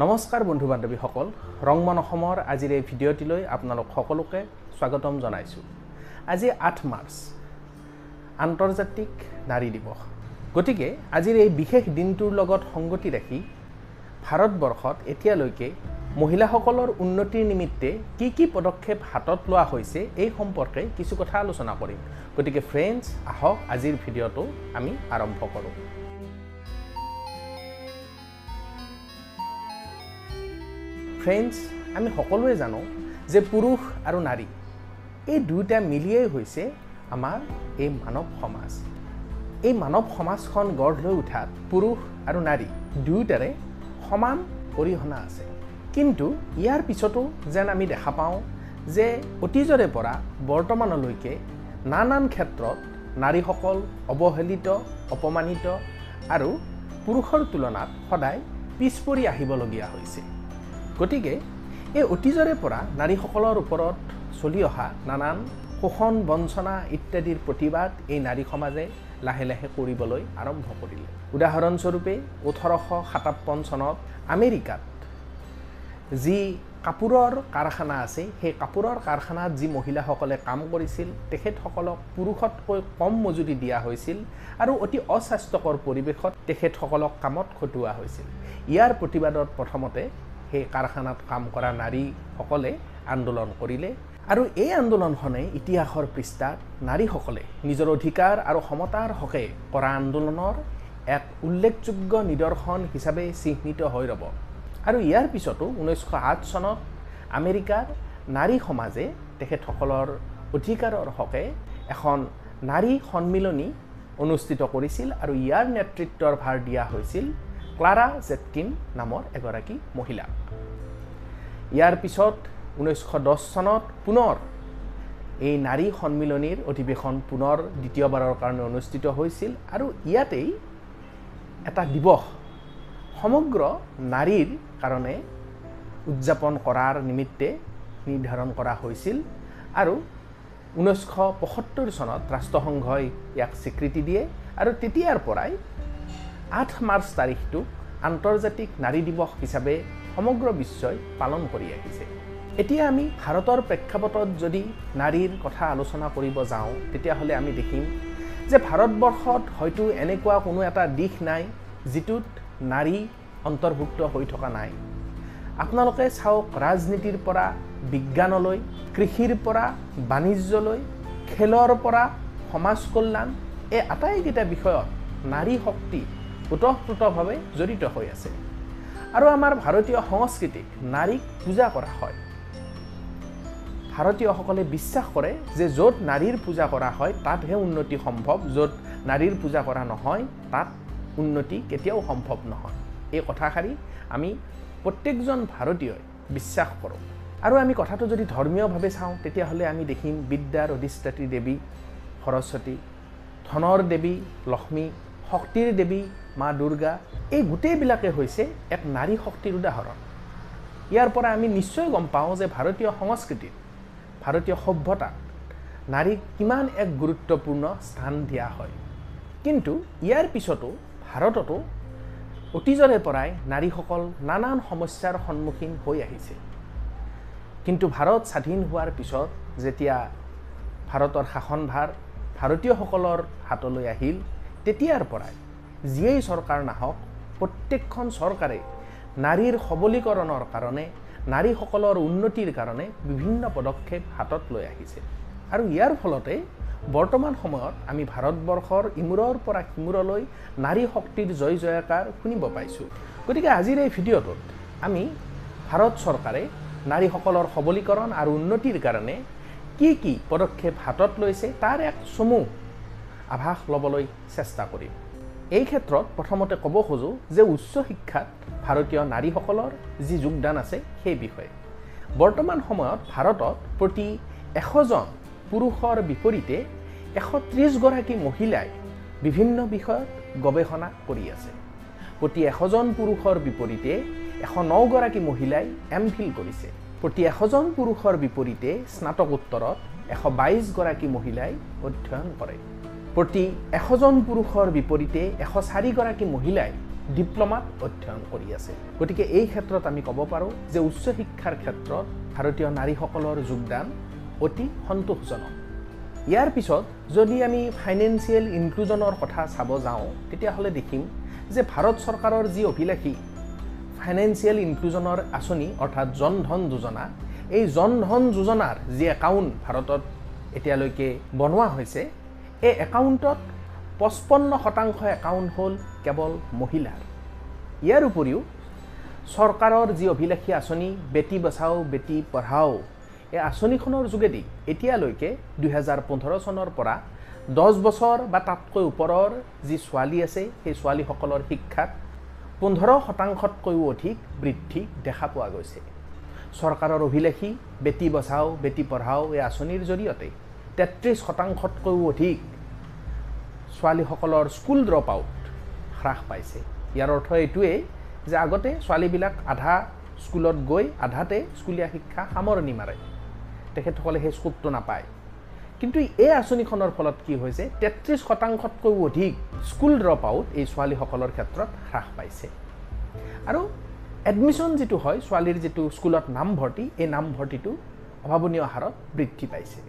নমস্কাৰ বন্ধু বান্ধৱীসকল ৰংমন অসমৰ আজিৰ এই ভিডিঅ'টিলৈ আপোনালোক সকলোকে স্বাগতম জনাইছোঁ। আজি আঠ মাৰ্চ আন্তৰ্জাতিক নাৰী দিৱস। গতিকে আজিৰ এই বিশেষ দিনটোৰ লগত সংগতি ৰাখি ভাৰতবৰ্ষত এতিয়ালৈকে মহিলাসকলৰ উন্নতিৰ নিমিত্তে কি কি পদক্ষেপ হাতত লোৱা হৈছে এই সম্পৰ্কে কিছু কথা আলোচনা কৰিম। গতিকে ফ্ৰেণ্ডছ আহক আজিৰ ভিডিঅ'টো আমি আৰম্ভ কৰোঁ। ফ্ৰেণ্ডছ আমি সকলোৱে জানো যে পুৰুষ আৰু নাৰী এই দুয়োটা মিলিয়েই হৈছে আমাৰ এই মানৱ সমাজ। এই মানৱ সমাজখন গঢ় লৈ উঠাত পুৰুষ আৰু নাৰী দুয়োটাৰে সমান অৰিহণা আছে। কিন্তু ইয়াৰ পিছতো যেন আমি দেখা পাওঁ যে অতীজৰে পৰা বৰ্তমানলৈকে নানান ক্ষেত্ৰত নাৰীসকল অৱহেলিত অপমানিত আৰু পুৰুষৰ তুলনাত সদায় পিছ পৰি আহিবলগীয়া হৈছে। গতিকে এই অতীজৰে পৰা নাৰীসকলৰ ওপৰত চলি অহা নানান শোষণ বঞ্চনা ইত্যাদিৰ প্ৰতিবাদ এই নাৰী সমাজে লাহে লাহে কৰিবলৈ আৰম্ভ কৰিলে। উদাহৰণস্বৰূপে ওঠৰশ সাতাৱন্ন চনত আমেৰিকাত যি কাপোৰৰ কাৰখানা আছে সেই কাপোৰৰ কাৰখানাত যি মহিলাসকলে কাম কৰিছিল তেখেতসকলক পুৰুষতকৈ কম মজুৰি দিয়া হৈছিল আৰু অতি অস্বাস্থ্যকৰ পৰিৱেশত তেখেতসকলক কামত খটুওৱা হৈছিল। ইয়াৰ প্ৰতিবাদত প্ৰথমতে সেই কাৰখানাত কাম কৰা নাৰীসকলে আন্দোলন কৰিলে। আৰু এই আন্দোলনখনে ইতিহাসৰ পৃষ্ঠাত নাৰীসকলে নিজৰ অধিকাৰ আৰু সমতাৰ হকে কৰা আন্দোলনৰ এক উল্লেখযোগ্য নিদৰ্শন হিচাপে চিহ্নিত হৈ ৰ'ব। আৰু ইয়াৰ পিছতো ঊনৈছশ আঠ চনত আমেৰিকাৰ নাৰী সমাজে তেখেতসকলৰ অধিকাৰৰ হকে এখন নাৰী সন্মিলনী অনুষ্ঠিত কৰিছিল আৰু ইয়াৰ নেতৃত্বৰ ভাৰ দিয়া হৈছিল ক্লাৰা জেটকিন নামৰ এগৰাকী মহিলাক ইয়াৰ পিছত ঊনৈছশ দহ চনত পুনৰ এই নাৰী সন্মিলনীৰ অধিৱেশন পুনৰ দ্বিতীয়বাৰৰ কাৰণে অনুষ্ঠিত হৈছিল আৰু ইয়াতেই এটা দিৱস সমগ্ৰ নাৰীৰ কাৰণে উদযাপন কৰাৰ নিমিত্তে নিৰ্ধাৰণ কৰা হৈছিল আৰু ঊনৈছশ পঁয়সত্তৰ চনত ৰাষ্ট্ৰসংঘই ইয়াক স্বীকৃতি দিয়ে আৰু তেতিয়াৰ পৰাই আঠ মাৰ্চ তাৰিখটোক আন্তৰ্জাতিক নাৰী দিৱস হিচাপে সমগ্ৰ বিশ্বই পালন কৰি আহিছে। এতিয়া আমি ভাৰতৰ প্ৰেক্ষাপটত যদি নাৰীৰ কথা আলোচনা কৰিব যাওঁ তেতিয়াহ'লে আমি দেখিম যে ভাৰতবৰ্ষত হয়তো এনেকুৱা কোনো এটা দিশ নাই যিটোত নাৰী অন্তৰ্ভুক্ত হৈ থকা নাই। আপোনালোকে চাওক ৰাজনীতিৰ পৰা বিজ্ঞানলৈ কৃষিৰ পৰা বাণিজ্যলৈ খেলৰ পৰা সমাজ কল্যাণ এই আটাইকেইটা বিষয়ত নাৰী শক্তি ওতঃপ্ৰোতভাৱে জড়িত হৈ আছে। আৰু আমাৰ ভাৰতীয় সংস্কৃতিক নাৰীক পূজা কৰা হয়। ভাৰতীয়সকলে বিশ্বাস কৰে যে য'ত নাৰীৰ পূজা কৰা হয় তাতহে উন্নতি সম্ভৱ। য'ত নাৰীৰ পূজা কৰা নহয় তাত উন্নতি কেতিয়াও সম্ভৱ নহয়। এই কথাষাৰি আমি প্ৰত্যেকজন ভাৰতীয়ই বিশ্বাস কৰোঁ। আৰু আমি কথাটো যদি ধৰ্মীয়ভাৱে চাওঁ তেতিয়াহ'লে আমি দেখিম বিদ্যাৰ অধিষ্ঠাত্ৰী দেৱী সৰস্বতী ধনৰ দেৱী লক্ষ্মী শক্তিৰ দেৱী মা দুৰ্গা এই গোটেইবিলাকে হৈছে এক নাৰী শক্তিৰ উদাহৰণ। ইয়াৰ পৰা আমি নিশ্চয় গম পাওঁ যে ভাৰতীয় সংস্কৃতিত ভাৰতীয় সভ্যতাত নাৰীক কিমান এক গুৰুত্বপূৰ্ণ স্থান দিয়া হয়। কিন্তু ইয়াৰ পিছতো ভাৰততো অতীজৰে পৰাই নাৰীসকল নানান সমস্যাৰ সন্মুখীন হৈ আহিছে। কিন্তু ভাৰত স্বাধীন হোৱাৰ পিছত যেতিয়া ভাৰতৰ শাসনভাৰ ভাৰতীয়সকলৰ হাতলৈ আহিল তেতিয়াৰ পৰাই যিয়েই চৰকাৰ নাহক প্ৰত্যেকখন চৰকাৰে নাৰীৰ সবলীকৰণৰ কাৰণে নাৰীসকলৰ উন্নতিৰ কাৰণে বিভিন্ন পদক্ষেপ হাতত লৈ আহিছে। আৰু ইয়াৰ ফলতে বৰ্তমান সময়ত আমি ভাৰতবৰ্ষৰ ইমূৰৰ পৰা সিমূৰলৈ নাৰী শক্তিৰ জয় জয়কাৰ শুনিব পাইছোঁ। গতিকে আজিৰ এই ভিডিঅ'টোত আমি ভাৰত চৰকাৰে নাৰীসকলৰ সবলীকৰণ আৰু উন্নতিৰ কাৰণে কি কি পদক্ষেপ হাতত লৈছে তাৰ এক চমু আভাস ল'বলৈ চেষ্টা কৰিম। এই ক্ষেত্ৰত প্ৰথমতে ক'ব খোজোঁ যে উচ্চ শিক্ষাত ভাৰতীয় নাৰীসকলৰ যি যোগদান আছে সেই বিষয়ে। বৰ্তমান সময়ত ভাৰতত প্ৰতি এশজন পুৰুষৰ বিপৰীতে এশ ত্ৰিছগৰাকী মহিলাই বিভিন্ন বিষয়ত গৱেষণা কৰি আছে। প্ৰতি এশজন পুৰুষৰ বিপৰীতে এশ নগৰাকী মহিলাই এম ফিল কৰিছে। প্ৰতি এশজন পুৰুষৰ বিপৰীতে স্নাতকোত্তৰত এশ বাইছগৰাকী মহিলাই অধ্যয়ন কৰে। প্ৰতি এশজন পুৰুষৰ বিপৰীতে এশ চাৰিগৰাকী মহিলাই ডিপ্ল'মাত অধ্যয়ন কৰি আছে। গতিকে এই ক্ষেত্ৰত আমি ক'ব পাৰোঁ যে উচ্চ শিক্ষাৰ ক্ষেত্ৰত ভাৰতীয় নাৰীসকলৰ যোগদান অতি সন্তোষজনক। ইয়াৰ পিছত যদি আমি ফাইনেন্সিয়েল ইনক্লুজনৰ কথা চাব যাওঁ তেতিয়াহ'লে দেখিম যে ভাৰত চৰকাৰৰ যি অভিলাষী ফাইনেন্সিয়েল ইনক্লুজনৰ আঁচনি অৰ্থাৎ জন ধন যোজনা এই জন ধন যোজনাৰ যি একাউণ্ট ভাৰতত এতিয়ালৈকে বনোৱা হৈছে এই একাউণ্টত পঁচপন্ন শতাংশ একাউণ্ট হ'ল কেৱল মহিলাৰ। ইয়াৰ উপৰিও চৰকাৰৰ যি অভিলাষী আঁচনি বেটী বচাও বেটী পঢ়াও এই আঁচনিখনৰ যোগেদি এতিয়ালৈকে দুহেজাৰ পোন্ধৰ চনৰ পৰা দহ বছৰ বা তাতকৈ ওপৰৰ যি ছোৱালী আছে সেই ছোৱালীসকলৰ শিক্ষাত পোন্ধৰ শতাংশতকৈও অধিক বৃদ্ধি দেখা পোৱা গৈছে। চৰকাৰৰ অভিলাষী বেটী বচাও বেটী পঢ়াও এই আঁচনিৰ জৰিয়তে তেত্ৰিছ শতাংশতকৈও অধিক ছোৱালীসকলৰ স্কুল ড্ৰপ আউট হ্ৰাস পাইছে। ইয়াৰ অৰ্থ এইটোৱেই যে আগতে ছোৱালীবিলাক আধা স্কুলত গৈ আধাতে স্কুলীয়া শিক্ষা সামৰণি মাৰে। তেখেতসকলে সেই স্কোপটো নাপায়। কিন্তু এই আঁচনিখনৰ ফলত কি হৈছে? তেত্ৰিছ শতাংশতকৈও অধিক স্কুল ড্ৰপ আউট এই ছোৱালীসকলৰ ক্ষেত্ৰত হ্ৰাস পাইছে। আৰু এডমিশ্যন যিটো হয় ছোৱালীৰ যিটো স্কুলত নামভৰ্তি এই নামভৰ্তিটো অভাৱনীয় হাৰত বৃদ্ধি পাইছে।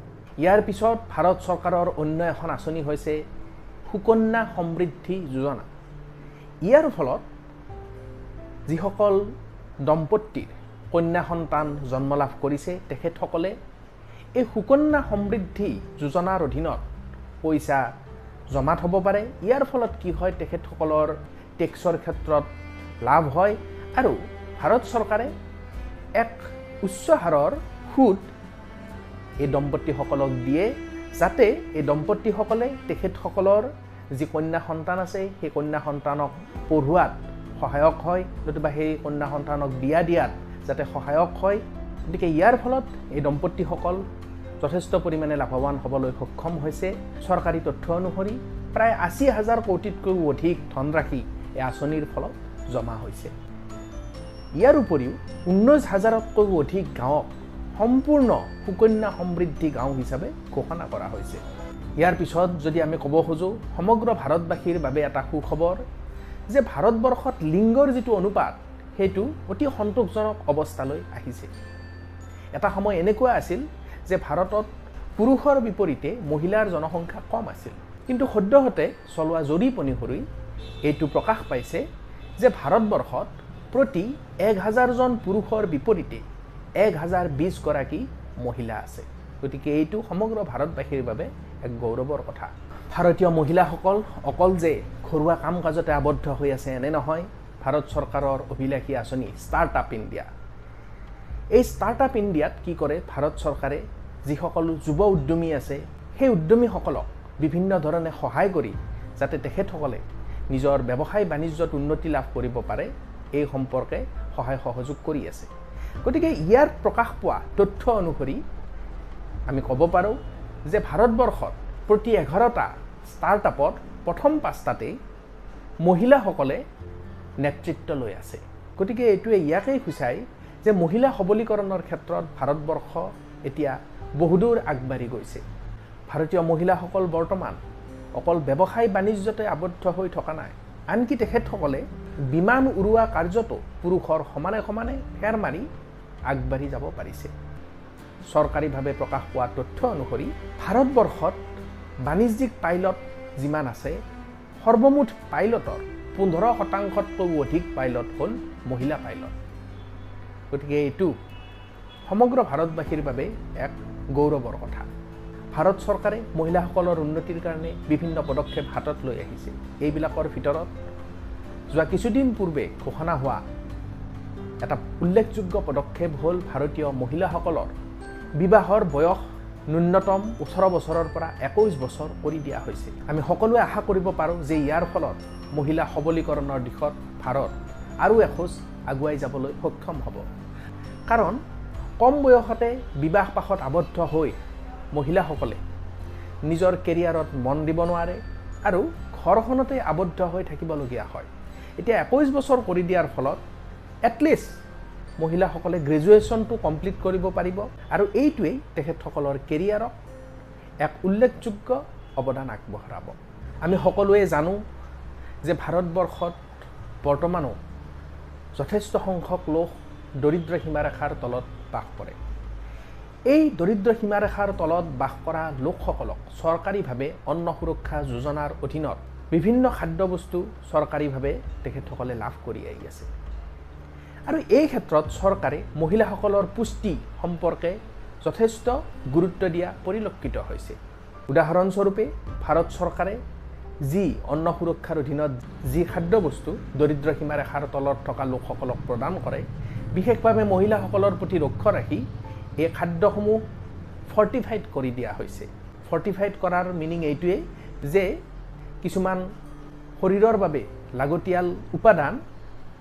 ইয়াৰ পিছত ভাৰত চৰকাৰৰ অন্য এখন আঁচনি হৈছে সুকন্যা সমৃদ্ধি যোজনা। ইয়াৰ ফলত যিসকল দম্পতীৰ কন্যা সন্তান জন্ম লাভ কৰিছে তেখেতসকলে এই সুকন্যা সমৃদ্ধি যোজনাৰ অধীনত পইচা জমা থ'ব পাৰে। ইয়াৰ ফলত কি হয় তেখেতসকলৰ টেক্সৰ ক্ষেত্ৰত লাভ হয় আৰু ভাৰত চৰকাৰে এক উচ্চ হাৰৰ সুদ এই দম্পতীসকলক দিয়ে যাতে এই দম্পতীসকলে তেখেতসকলৰ যি কন্যা সন্তান আছে সেই কন্যা সন্তানক পঢ়োৱাত সহায়ক হয় নতুবা সেই কন্যা সন্তানক বিয়া দিয়াত যাতে সহায়ক হয়। গতিকে ইয়াৰ ফলত এই দম্পতীসকল যথেষ্ট পৰিমাণে লাভৱান হ'বলৈ সক্ষম হৈছে। চৰকাৰী তথ্য অনুসৰি প্ৰায় আশী হাজাৰ কোটিতকৈও অধিক ধনৰাশি এই আঁচনিৰ ফলত জমা হৈছে। ইয়াৰ উপৰিও ঊনৈছ হাজাৰতকৈও অধিক গাঁৱক সম্পূৰ্ণ সুকন্যা সমৃদ্ধি গাঁও হিচাপে ঘোষণা কৰা হৈছে। ইয়াৰ পিছত যদি আমি ক'ব খোজোঁ সমগ্ৰ ভাৰতবাসীৰ বাবে এটা সুখবৰ যে ভাৰতবৰ্ষত লিংগৰ যিটো অনুপাত সেইটো অতি সন্তোষজনক অৱস্থালৈ আহিছে। এটা সময় এনেকুৱা আছিল যে ভাৰতত পুৰুষৰ বিপৰীতে মহিলাৰ জনসংখ্যা কম আছিল। কিন্তু সদ্যহতে চলোৱা জৰীপ অনুসৰি এইটো প্ৰকাশ পাইছে যে ভাৰতবৰ্ষত প্ৰতি এক হাজাৰজন পুৰুষৰ বিপৰীতে এক হাজাৰ বিছগৰাকী মহিলা আছে। গতিকে এইটো সমগ্ৰ ভাৰতবাসীৰ বাবে এক গৌৰৱৰ কথা। ভাৰতীয় মহিলাসকল অকল যে ঘৰুৱা কাম কাজতে আবদ্ধ হৈ আছে এনে নহয় ভাৰত চৰকাৰৰ অভিলাষী আঁচনি ষ্টাৰ্ট আপ ইণ্ডিয়া এই ষ্টাৰ্ট আপ ইণ্ডিয়াত কি কৰে ভাৰত চৰকাৰে যিসকল যুৱ উদ্যমী আছে সেই উদ্যমীসকলক বিভিন্ন ধৰণে সহায় কৰি যাতে তেখেতসকলে নিজৰ ব্যৱসায় বাণিজ্যত উন্নতি লাভ কৰিব পাৰে এই সম্পৰ্কে সহায় সহযোগ কৰি আছে। গতিকে ইয়াৰ প্ৰকাশ পোৱা তথ্য অনুসৰি আমি ক'ব পাৰোঁ যে ভাৰতবৰ্ষত প্ৰতি এঘাৰটা ষ্টাৰ্টআপত প্ৰথম পাঁচটাতেই মহিলাসকলে নেতৃত্ব লৈ আছে। গতিকে এইটোৱে ইয়াকেই সূচায় যে মহিলা সবলীকৰণৰ ক্ষেত্ৰত ভাৰতবৰ্ষ এতিয়া বহুদূৰ আগবাঢ়ি গৈছে। ভাৰতীয় মহিলাসকল বৰ্তমান অকল ব্যৱসায় বাণিজ্যতে আবদ্ধ হৈ থকা নাই আনকি তেখেতসকলে বিমান উৰুৱা কাৰ্যতো পুৰুষৰ সমানে সমানে ফেৰ মাৰি আগবাঢ়ি যাব পাৰিছে। চৰকাৰীভাৱে প্ৰকাশ পোৱা তথ্য অনুসৰি ভাৰতবৰ্ষত বাণিজ্যিক পাইলট যিমান আছে সৰ্বমুঠ পাইলটৰ পোন্ধৰ শতাংশতকৈও অধিক পাইলট হ'ল মহিলা পাইলট। গতিকে এইটো সমগ্ৰ ভাৰতবাসীৰ বাবে এক গৌৰৱৰ কথা। ভাৰত চৰকাৰে মহিলাসকলৰ উন্নতিৰ কাৰণে বিভিন্ন পদক্ষেপ হাতত লৈ আহিছে। এইবিলাকৰ ভিতৰত যোৱা কিছুদিন পূৰ্বে ঘোষণা হোৱা এটা উল্লেখযোগ্য পদক্ষেপ হ'ল ভাৰতীয় মহিলাসকলৰ বিবাহৰ বয়স ন্যূনতম ওঠৰ বছৰৰ পৰা একৈছ বছৰ কৰি দিয়া হৈছে। আমি সকলোৱে আশা কৰিব পাৰোঁ যে ইয়াৰ ফলত মহিলা সবলীকৰণৰ দিশত ভাৰত আৰু এখোজ আগুৱাই যাবলৈ সক্ষম হ'ব। কাৰণ কম বয়সতে বিবাহ পাশত আবদ্ধ হৈ মহিলাসকলে নিজৰ কেৰিয়াৰত মন দিব নোৱাৰে আৰু ঘৰখনতে আবদ্ধ হৈ থাকিবলগীয়া হয়। এতিয়া একৈছ বছৰ কৰি দিয়াৰ ফলত এটলিষ্ট মহিলাসকলে গ্ৰেজুৱেশ্যনটো কমপ্লিট কৰিব পাৰিব আৰু এইটোৱেই তেখেতসকলৰ কেৰিয়াৰক এক উল্লেখযোগ্য অৱদান আগবঢ়াব। আমি সকলোৱে জানো যে ভাৰতবৰ্ষত বৰ্তমানো যথেষ্ট সংখ্যক লোক দৰিদ্ৰ সীমাৰেখাৰ তলত বাস কৰে। এই দৰিদ্ৰ সীমাৰেখাৰ তলত বাস কৰা লোকসকলক চৰকাৰীভাৱে অন্ন সুৰক্ষা যোজনাৰ অধীনত বিভিন্ন খাদ্যবস্তু চৰকাৰীভাৱে তেখেতসকলে লাভ কৰি আহি আছে। আৰু এই ক্ষেত্ৰত চৰকাৰে মহিলাসকলৰ পুষ্টি সম্পৰ্কে যথেষ্ট গুৰুত্ব দিয়া পৰিলক্ষিত হৈছে। উদাহৰণস্বৰূপে ভাৰত চৰকাৰে যি অন্ন সুৰক্ষাৰ অধীনত যি খাদ্যবস্তু দৰিদ্ৰ সীমাৰেখাৰ তলত থকা লোকসকলক প্ৰদান কৰে বিশেষভাৱে মহিলাসকলৰ প্ৰতি লক্ষ্য ৰাখি এই খাদ্যসমূহ ফৰ্টিফাইড কৰি দিয়া হৈছে। ফৰ্টিফাইড কৰাৰ মিনিং এইটোৱেই যে কিছুমান শৰীৰৰ বাবে লাগতিয়াল উপাদান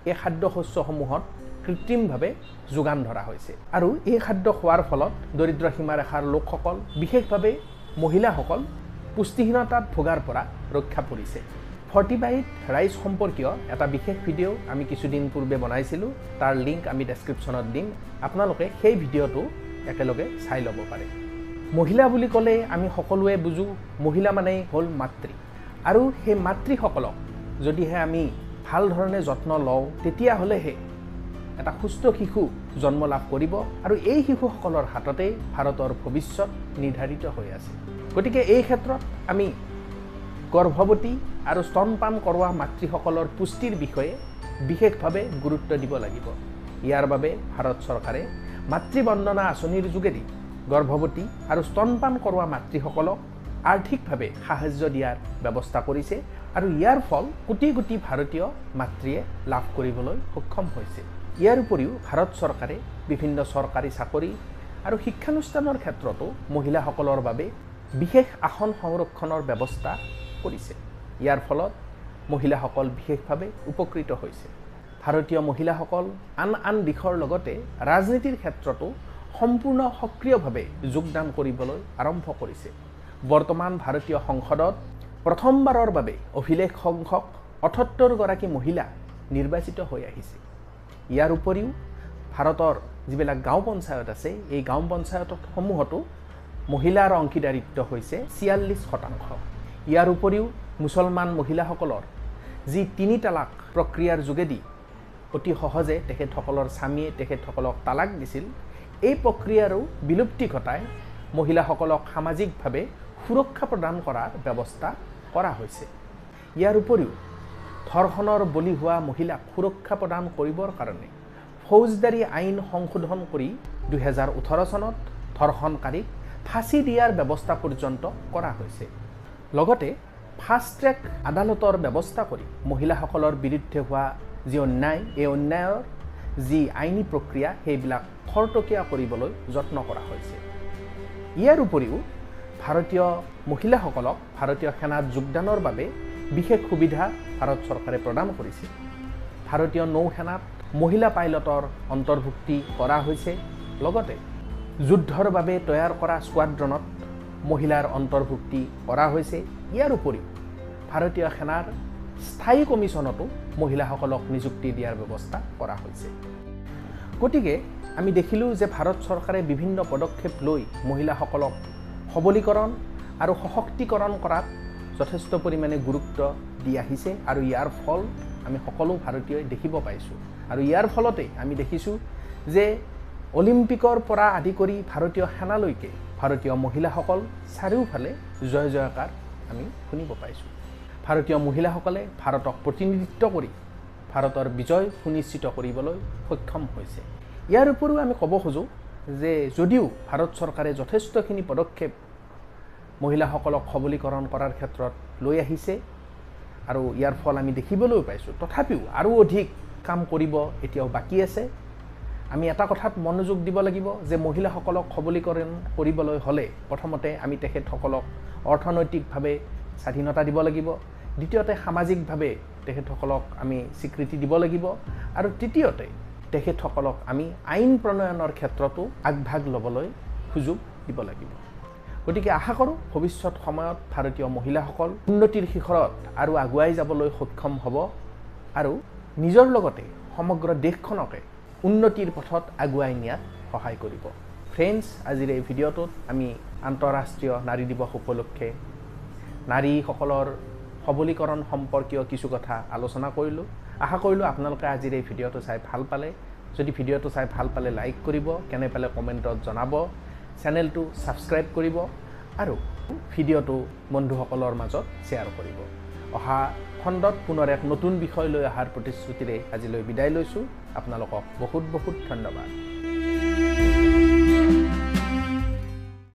এই খাদ্য শস্যসমূহত কৃত্ৰিমভাৱে যোগান ধৰা হৈছে। আৰু এই খাদ্য খোৱাৰ ফলত দৰিদ্ৰ সীমাৰেখাৰ লোকসকল বিশেষভাৱে মহিলাসকল পুষ্টিহীনতাত ভোগাৰ পৰা ৰক্ষা পৰিছে। ফৰ্টিফাইড ৰাইচ সম্পৰ্কীয় এটা বিশেষ ভিডিঅ' আমি কিছুদিন পূৰ্বে বনাইছিলোঁ। তাৰ লিংক আমি ডেছক্ৰিপশ্যনত দিম। আপোনালোকে সেই ভিডিঅ'টো একেলগে চাই ল'ব পাৰে। মহিলা বুলি ক'লে আমি সকলোৱে বুজোঁ মহিলা মানেই হ'ল মাতৃ। আৰু সেই মাতৃসকলক যদিহে আমি ভাল ধৰণে যত্ন লওঁ তেতিয়াহ'লেহে এটা সুস্থ শিশু জন্ম লাভ কৰিব আৰু এই শিশুসকলৰ হাততেই ভাৰতৰ ভৱিষ্যত নিৰ্ধাৰিত হৈ আছে। গতিকে এই ক্ষেত্ৰত আমি গৰ্ভৱতী আৰু স্তনপান কৰোৱা মাতৃসকলৰ পুষ্টিৰ বিষয়ে বিশেষভাৱে গুৰুত্ব দিব লাগিব। ইয়াৰ বাবে ভাৰত চৰকাৰে মাতৃবন্দনা আঁচনিৰ যোগেদি গৰ্ভৱতী আৰু স্তনপান কৰোৱা মাতৃসকলক আৰ্থিকভাৱে সাহাৰ্য দিয়াৰ ব্যৱস্থা কৰিছে আৰু ইয়াৰ ফল কোটি কোটি ভাৰতীয় মাতৃয়ে লাভ কৰিবলৈ সক্ষম হৈছে। ইয়াৰ উপৰিও ভাৰত চৰকাৰে বিভিন্ন চৰকাৰী চাকৰি আৰু শিক্ষানুষ্ঠানৰ ক্ষেত্ৰতো মহিলাসকলৰ বাবে বিশেষ আসন সংৰক্ষণৰ ব্যৱস্থা কৰিছে। ইয়াৰ ফলত মহিলাসকল বিশেষভাৱে উপকৃত হৈছে। ভাৰতীয় মহিলাসকল আন আন দিশৰ লগতে ৰাজনীতিৰ ক্ষেত্ৰতো সম্পূৰ্ণ সক্ৰিয়ভাৱে যোগদান কৰিবলৈ আৰম্ভ কৰিছে। বৰ্তমান ভাৰতীয় সংসদত প্ৰথমবাৰৰ বাবে অভিলেখ সংখ্যক অঠসত্তৰগৰাকী মহিলা নিৰ্বাচিত হৈ আহিছে। ইয়াৰ উপৰিও ভাৰতৰ যিবিলাক গাঁও পঞ্চায়ত আছে এই গাঁও পঞ্চায়তসমূহতো মহিলাৰ অংশীদাৰিত্ব হৈছে ছিয়াল্লিছ শতাংশ। ইয়াৰ উপৰিও মুছলমান মহিলাসকলৰ যি তিনি তালাক প্ৰক্ৰিয়াৰ যোগেদি অতি সহজে তেখেতসকলৰ স্বামীয়ে তেখেতসকলক তালাক দিছিল এই প্ৰক্ৰিয়াৰো বিলুপ্তি ঘটাই মহিলাসকলক সামাজিকভাৱে সুৰক্ষা প্ৰদান কৰাৰ ব্যৱস্থা কৰা হৈছে। ইয়াৰ উপৰিও ধৰ্ষণৰ বলি হোৱা মহিলাক সুৰক্ষা প্ৰদান কৰিবৰ কাৰণে ফৌজদাৰী আইন সংশোধন কৰি দুহেজাৰ ওঠৰ চনত ধৰ্ষণকাৰীক ফাঁচি দিয়াৰ ব্যৱস্থা পৰ্যন্ত কৰা হৈছে। লগতে ফাষ্ট ট্ৰেক আদালতৰ ব্যৱস্থা কৰি মহিলাসকলৰ বিৰুদ্ধে হোৱা যি অন্যায় এই অন্যায়ৰ যি আইনী প্ৰক্ৰিয়া সেইবিলাক খৰতকীয়া কৰিবলৈ যত্ন কৰা হৈছে। ইয়াৰ উপৰিও ভাৰতীয় মহিলাসকলক ভাৰতীয় সেনাত যোগদানৰ বাবে বিশেষ সুবিধা ভাৰত চৰকাৰে প্ৰদান কৰিছে। ভাৰতীয় নৌ সেনাত মহিলা পাইলটৰ অন্তৰ্ভুক্তি কৰা হৈছে। লগতে যুদ্ধৰ বাবে তৈয়াৰ কৰা স্কোৱাড্ৰনত মহিলাৰ অন্তৰ্ভুক্তি কৰা হৈছে। ইয়াৰ উপৰিও ভাৰতীয় সেনাৰ স্থায়ী কমিশ্যনতো মহিলাসকলক নিযুক্তি দিয়াৰ ব্যৱস্থা কৰা হৈছে। গতিকে আমি দেখিলোঁ যে ভাৰত চৰকাৰে বিভিন্ন পদক্ষেপ লৈ মহিলাসকলক সবলীকৰণ আৰু সশক্তিকৰণ কৰাত যথেষ্ট পৰিমাণে গুৰুত্ব দি আহিছে আৰু ইয়াৰ ফল আমি সকলো ভাৰতীয়ই দেখিব পাইছোঁ। আৰু ইয়াৰ ফলতে আমি দেখিছোঁ যে অলিম্পিকৰ পৰা আদি কৰি ভাৰতীয় সেনালৈকে ভাৰতীয় মহিলাসকল চাৰিওফালে জয় জয়কাৰ আমি শুনিব পাইছোঁ। ভাৰতীয় মহিলাসকলে ভাৰতক প্ৰতিনিধিত্ব কৰি ভাৰতৰ বিজয় সুনিশ্চিত কৰিবলৈ সক্ষম হৈছে। ইয়াৰ উপৰিও আমি ক'ব খোজোঁ যে যদিও ভাৰত চৰকাৰে যথেষ্টখিনি পদক্ষেপ মহিলাসকলক সবলীকৰণ কৰাৰ ক্ষেত্ৰত লৈ আহিছে আৰু ইয়াৰ ফল আমি দেখিবলৈও পাইছোঁ তথাপিও আৰু অধিক কাম কৰিব এতিয়াও বাকী আছে। আমি এটা কথাত মনোযোগ দিব লাগিব যে মহিলাসকলক সবলীকৰণ কৰিবলৈ হ'লে প্ৰথমতে আমি তেখেতসকলক অৰ্থনৈতিকভাৱে স্বাধীনতা দিব লাগিব। দ্বিতীয়তে সামাজিকভাৱে তেখেতসকলক আমি স্বীকৃতি দিব লাগিব। আৰু তৃতীয়তে তেখেতসকলক আমি আইন প্ৰণয়নৰ ক্ষেত্ৰতো আগভাগ ল'বলৈ সুযোগ দিব লাগিব। গতিকে আশা কৰোঁ ভৱিষ্যত সময়ত ভাৰতীয় মহিলাসকল উন্নতিৰ শিখৰত আৰু আগুৱাই যাবলৈ সক্ষম হ'ব আৰু নিজৰ লগতে সমগ্ৰ দেশখনকে উন্নতিৰ পথত আগুৱাই নিয়াত সহায় কৰিব। ফ্ৰেণ্ডছ আজিৰ এই ভিডিঅ'টোত আমি আন্তঃৰাষ্ট্ৰীয় নাৰী দিৱস উপলক্ষে নাৰীসকলৰ সবলীকৰণ সম্পৰ্কীয় কিছু কথা আলোচনা কৰিলোঁ। আশা কৰিলোঁ আপোনালোকে আজিৰ এই ভিডিঅ'টো চাই ভাল পালে। যদি ভিডিঅ'টো চাই ভাল পালে লাইক কৰিব কেনে পালে কমেণ্টত জনাব চেনেলটো ছাবস্ক্ৰাইব কৰিব আৰু ভিডিঅ'টো বন্ধুসকলৰ মাজত শ্বেয়াৰ কৰিব। অহা খণ্ডত পুনৰ এক নতুন বিষয় লৈ অহাৰ প্ৰতিশ্ৰুতিৰে আজিলৈ বিদায় লৈছোঁ। আপোনালোকক বহুত বহুত ধন্যবাদ।